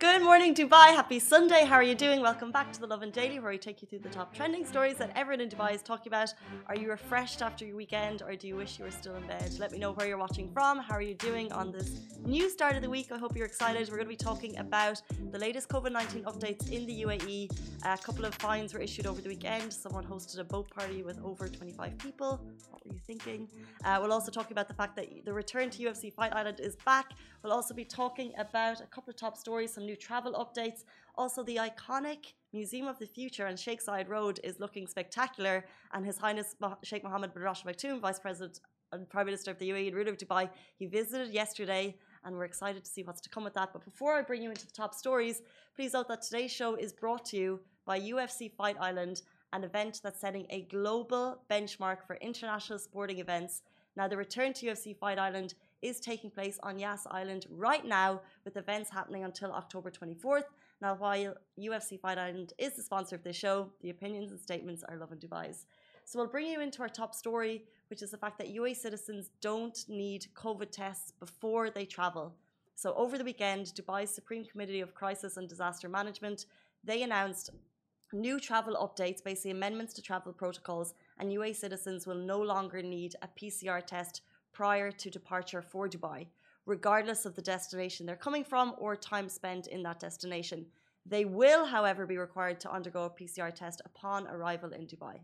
Good morning, Dubai. Happy Sunday. How are you doing? Welcome back to the Lovin Daily, where we take you through the top trending stories that everyone in Dubai is talking about. Are you refreshed after your weekend, or do you wish you were still in bed? Let me know where you're watching from. How are you doing on this new start of the week? I hope you're excited. We're going to be talking about the latest COVID 19 updates in the UAE. A couple of fines were issued over the weekend. Someone hosted a boat party with over 25 people. What were you thinking? Uh, we'll also talk about the fact that the return to UFC Fight Island is back. We'll also be talking about a couple of top stories, some new travel updates. Also, the iconic Museum of the Future on Sheikh Zayed Road is looking spectacular, and His Highness Sheikh Mohammed bin Rashid Al Maktoum, Vice President and Prime Minister of the UAE and ruler of Dubai, he visited yesterday, and we're excited to see what's to come with that. But before I bring you into the top stories, please note that today's show is brought to you by UFC Fight Island, an event that's setting a global benchmark for international sporting events. Now, the return to UFC Fight Island is taking place on Yas Island right now, with events happening until October 24th. Now, while UFC Fight Island is the sponsor of this show, the opinions and statements are Lovin Dubai's. So we'll bring you into our top story, which is the fact that UAE citizens don't need COVID tests before they travel. So over the weekend, Dubai's Supreme Committee of Crisis and Disaster Management, they announced new travel updates, basically amendments to travel protocols, and UAE citizens will no longer need a PCR test prior to departure for Dubai, regardless of the destination they're coming from or time spent in that destination. They will, however, be required to undergo a PCR test upon arrival in Dubai.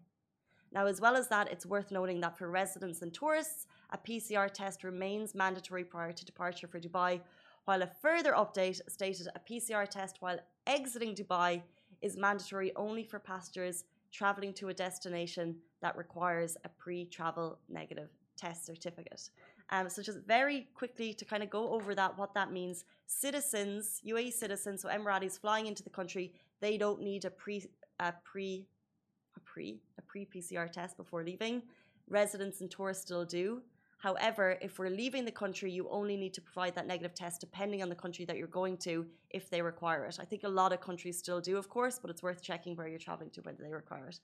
Now, as well as that, it's worth noting that for residents and tourists, a PCR test remains mandatory prior to departure for Dubai, while a further update stated a PCR test while exiting Dubai is mandatory only for passengers traveling to a destination that requires a pre travel negative test certificate. Um, so just very quickly to kind of go over that, what that means. Citizens, UAE citizens, so Emiratis flying into the country, they don't need a pre, a pre, a pre, a pre PCR test before leaving. Residents and tourists still do. However, if we're leaving the country, you only need to provide that negative test depending on the country that you're going to if they require it. I think a lot of countries still do, of course, but it's worth checking where you're traveling to when they require it.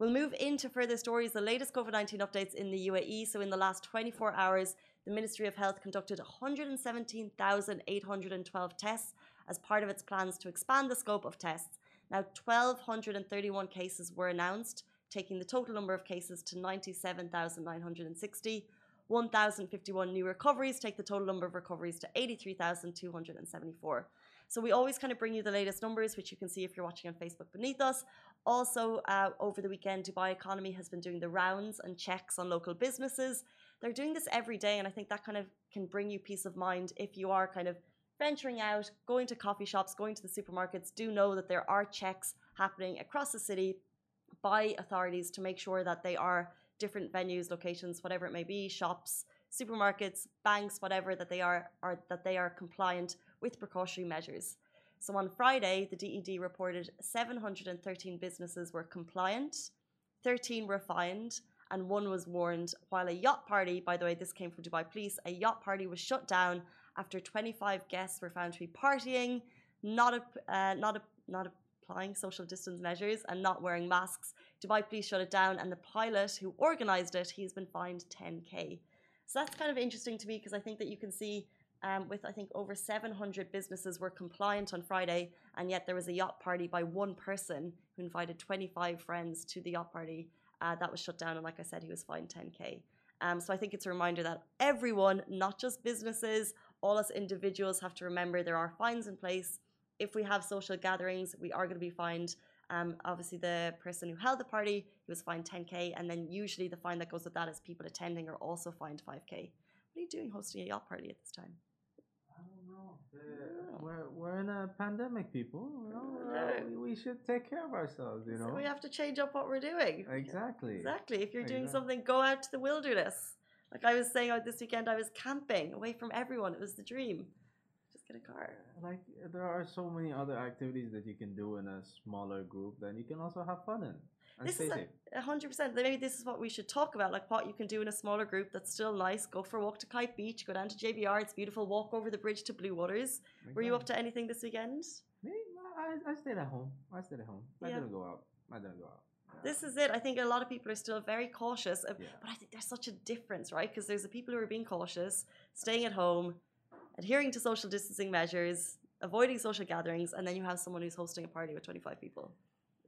We'll move into further stories, the latest COVID 19 updates in the UAE. So, in the last 24 hours, the Ministry of Health conducted 117,812 tests as part of its plans to expand the scope of tests. Now, 1,231 cases were announced, taking the total number of cases to 97,960. 1,051 new recoveries take the total number of recoveries to 83,274. So we always kind of bring you the latest numbers, which you can see if you're watching on Facebook beneath us. Also, uh, over the weekend, Dubai Economy has been doing the rounds and checks on local businesses. They're doing this every day, and I think that kind of can bring you peace of mind if you are kind of venturing out, going to coffee shops, going to the supermarkets. Do know that there are checks happening across the city by authorities to make sure that they are different venues, locations, whatever it may be, shops, supermarkets, banks, whatever that they are, are that they are compliant with precautionary measures. So on Friday, the DED reported 713 businesses were compliant, 13 were fined, and one was warned. While a yacht party, by the way, this came from Dubai Police, a yacht party was shut down after 25 guests were found to be partying, not a, uh, not a, not applying social distance measures, and not wearing masks. Dubai Police shut it down, and the pilot who organised it, he's been fined 10k. So that's kind of interesting to me because I think that you can see with I think over 700 businesses were compliant on Friday, and yet there was a yacht party by one person who invited 25 friends to the yacht party. Uh, that was shut down, and like I said, he was fined 10k. Um, so I think it's a reminder that everyone, not just businesses, all us individuals have to remember there are fines in place. If we have social gatherings, we are going to be fined. Um, obviously, the person who held the party he was fined 10k, and then usually the fine that goes with that is people attending are also fined 5k. What are you doing hosting a yacht party at this time? I don't know. Uh, we're, we're in a pandemic, people. Uh, we, should take care of ourselves. You know, so we have to change up what we're doing. Exactly. Exactly. If you're doing something, go out to the wilderness. Like I was saying out this weekend, I was camping away from everyone. It was the dream. Just get a car. Like there are so many other activities that you can do in a smaller group that you can also have fun in this is a hundred percent. Maybe this is what we should talk about, like what you can do in a smaller group that's still nice. Go for a walk to Kite Beach. Go down to JBR. It's beautiful. Walk over the bridge to Blue Waters. Were you up to anything this weekend? Me, I, I stayed at home. I stayed at home. I Yeah. didn't go out. I didn't go out. This is it. I think a lot of people are still very cautious, Yeah. but I think there's such a difference, right? Because there's the people who are being cautious, staying at home, adhering to social distancing measures, avoiding social gatherings, and then you have someone who's hosting a party with 25 people.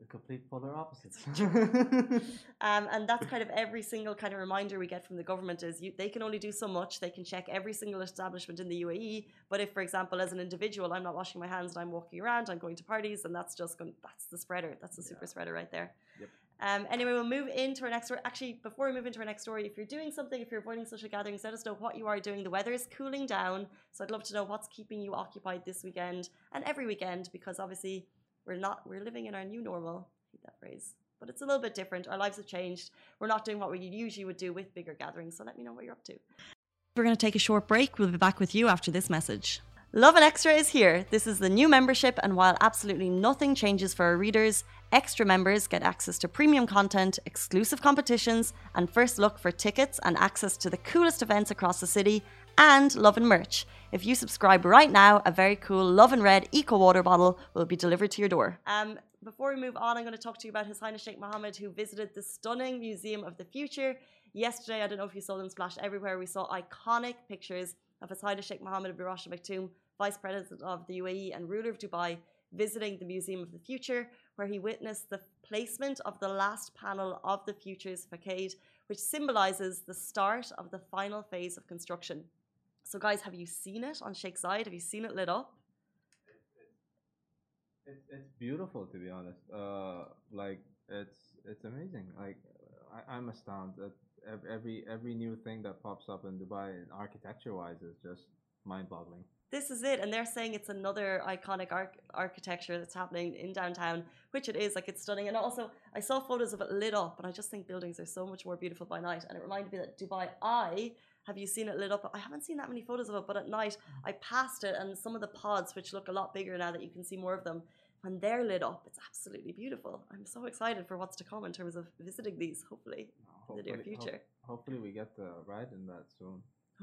Complete polar opposites. Um, and that's kind of every single kind of reminder we get from the government is you, they can only do so much. They can check every single establishment in the UAE. But if, for example, as an individual, I'm not washing my hands and I'm walking around, I'm going to parties, and that's just going, that's the spreader. That's the super spreader right there. Yep. Um, anyway, we'll move into our next story. Actually, before we move into our next story, if you're doing something, if you're avoiding social gatherings, let us know what you are doing. The weather is cooling down, so I'd love to know what's keeping you occupied this weekend and every weekend, because obviously we're not we're living in our new normal. I hate that phrase, but it's a little bit different. Our lives have changed. We're not doing what we usually would do with bigger gatherings. So let me know what you're up to. We're going to take a short break. We'll be back with you after this message. Lovin Extra is here. This is the new membership, and while absolutely nothing changes for our readers, extra members get access to premium content, exclusive competitions, and first look for tickets and access to the coolest events across the city, and Lovin merch. If you subscribe right now, a very cool Lovin Red Eco Water bottle will be delivered to your door. Um, before we move on, I'm going to talk to you about His Highness Sheikh Mohammed, who visited the stunning Museum of the Future. Yesterday, I don't know if you saw them splashed everywhere. We saw iconic pictures of His Highness Sheikh Mohammed bin Rashid Maktoum, Vice President of the UAE and ruler of Dubai, visiting the Museum of the Future, where he witnessed the placement of the last panel of the Future's facade, which symbolizes the start of the final phase of construction. So, guys, have you seen it on Sheikh Zayed? Have you seen it lit up? It's it's beautiful to be honest. Uh, like it's it's amazing. Like I, I'm astounded. Ev- Every every new thing that pops up in Dubai, architecture wise, is just mind boggling. This is it, and they're saying it's another iconic arch- architecture that's happening in downtown, which it is. Like it's stunning, and also I saw photos of it lit up, and I just think buildings are so much more beautiful by night. And it reminded me that Dubai Eye. Have you seen it lit up? I haven't seen that many photos of it, but at night I passed it, and some of the pods, which look a lot bigger now that you can see more of them, when they're lit up, it's absolutely beautiful. I'm so excited for what's to come in terms of visiting these. Hopefully, in the near future. ho- hopefully, we get to ride in that soon.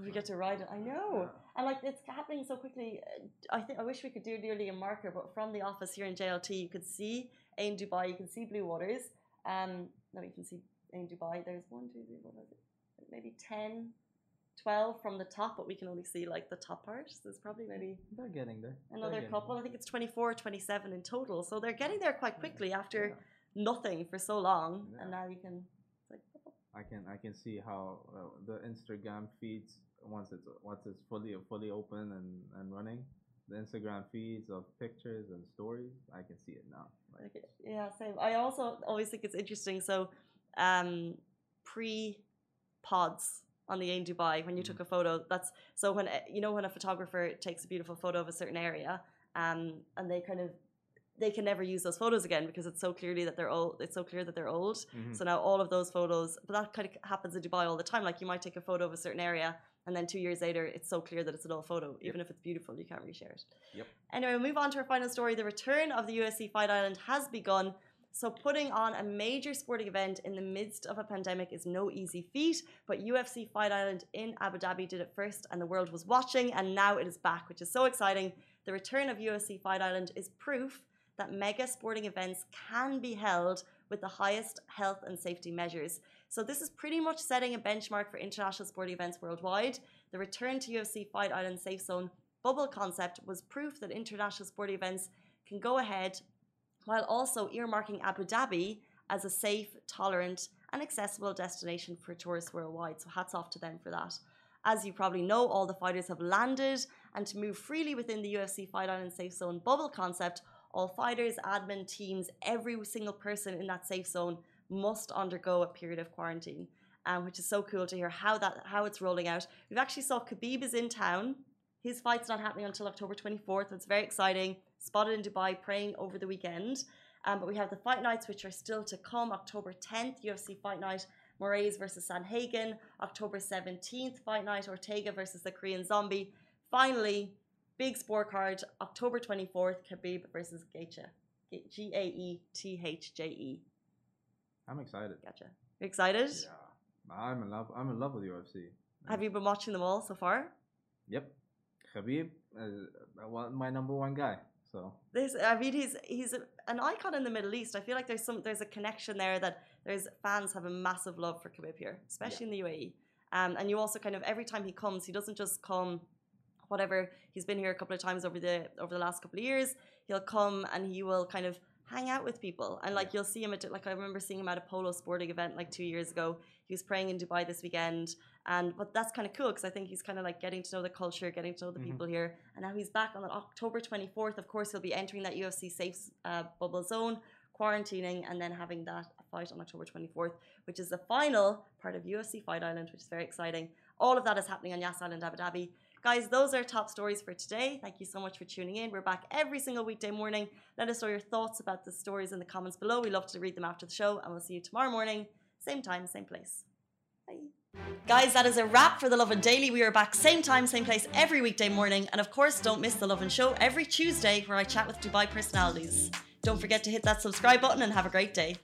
we get to ride it. I know. Yeah. And like it's happening so quickly. uh, I think I wish we could do nearly a marker, but from the office here in JLT, you could see in Dubai, you can see Blue Waters. Um, no, you can see in Dubai. There's one, two, three, what? Maybe 10, 12 from the top, but we can only see like the top part. So there's probably maybe They're getting there. Another getting couple. I think it's 24, 27 in total. So they're getting there quite quickly after Yeah. nothing for so long, Yeah. and now you can. It's like, I can I can see how uh, the Instagram feeds once it's once it's fully fully open and, and running, the Instagram feeds of pictures and stories. I can see it now. Like, Okay, yeah, same. I also always think it's interesting. So, um, pre pods on the Ain Dubai, when you took a photo, that's so when uh, you know when a photographer takes a beautiful photo of a certain area, um, and they kind of they can never use those photos again because it's so clearly that they're old. It's so clear that they're old. Mhm. So now all of those photos, but that kind of happens in Dubai all the time. Like you might take a photo of a certain area, and then two years later, it's so clear that it's an old photo. Even if it's beautiful, you can't reshare it. Yep. Anyway, we'll move on to our final story. The return of the UFC Fight Island has begun. So, putting on a major sporting event in the midst of a pandemic is no easy feat. But UFC Fight Island in Abu Dhabi did it first, and the world was watching, and now it is back, which is so exciting. The return of UFC Fight Island is proof that mega sporting events can be held with the highest health and safety measures. So, this is pretty much setting a benchmark for international sporting events worldwide. The return to UFC Fight Island Safe Zone bubble concept was proof that international sporting events can go ahead while also earmarking Abu Dhabi as a safe, tolerant, and accessible destination for tourists worldwide. So, hats off to them for that. As you probably know, all the fighters have landed, and to move freely within the UFC Fight Island Safe Zone bubble concept, all fighters, admin teams, every single person in that safe zone must undergo a period of quarantine, um, which is so cool to hear how that how it's rolling out. We've actually saw Khabib is in town. His fight's not happening until October 24th. It's very exciting. Spotted in Dubai, praying over the weekend. Um, but we have the fight nights, which are still to come. October 10th, UFC Fight Night, Moraes versus Sandhagen. October 17th, Fight Night, Ortega versus the Korean Zombie. Finally, big scorecard, October 24th, Khabib versus Gaethje. G A E T H J E. I'm excited. Gotcha. You excited? Yeah, I'm in love. I'm in love with UFC. Have you been watching them all so far? Yep, Khabib, uh, my number one guy. So this, I mean, he's he's an icon in the Middle East. I feel like there's some there's a connection there that there's fans have a massive love for Khabib here, especially yeah. in the UAE. Um, and you also kind of every time he comes, he doesn't just come whatever he's been here a couple of times over the over the last couple of years he'll come and he will kind of hang out with people. And like you'll see him at like I remember seeing him at a polo sporting event like two years ago. He was praying in Dubai this weekend. And but that's kind of cool because I think he's kind of like getting to know the culture getting to know the mm-hmm. people here. And now he's back on October 24th of course he'll be entering that UFC safe uh, bubble zone quarantining and then having that fight on October 24th which is the final part of UFC Fight Island which is very exciting. All of that is happening on Yas Island Abu Dhabi Guys, those are top stories for today. Thank you so much for tuning in. We're back every single weekday morning. Let us know your thoughts about the stories in the comments below. We love to read them after the show, and we'll see you tomorrow morning, same time, same place. Bye. Guys, that is a wrap for The Lovin Daily. We are back same time, same place every weekday morning. And of course, don't miss The Lovin Show every Tuesday where I chat with Dubai personalities. Don't forget to hit that subscribe button and have a great day.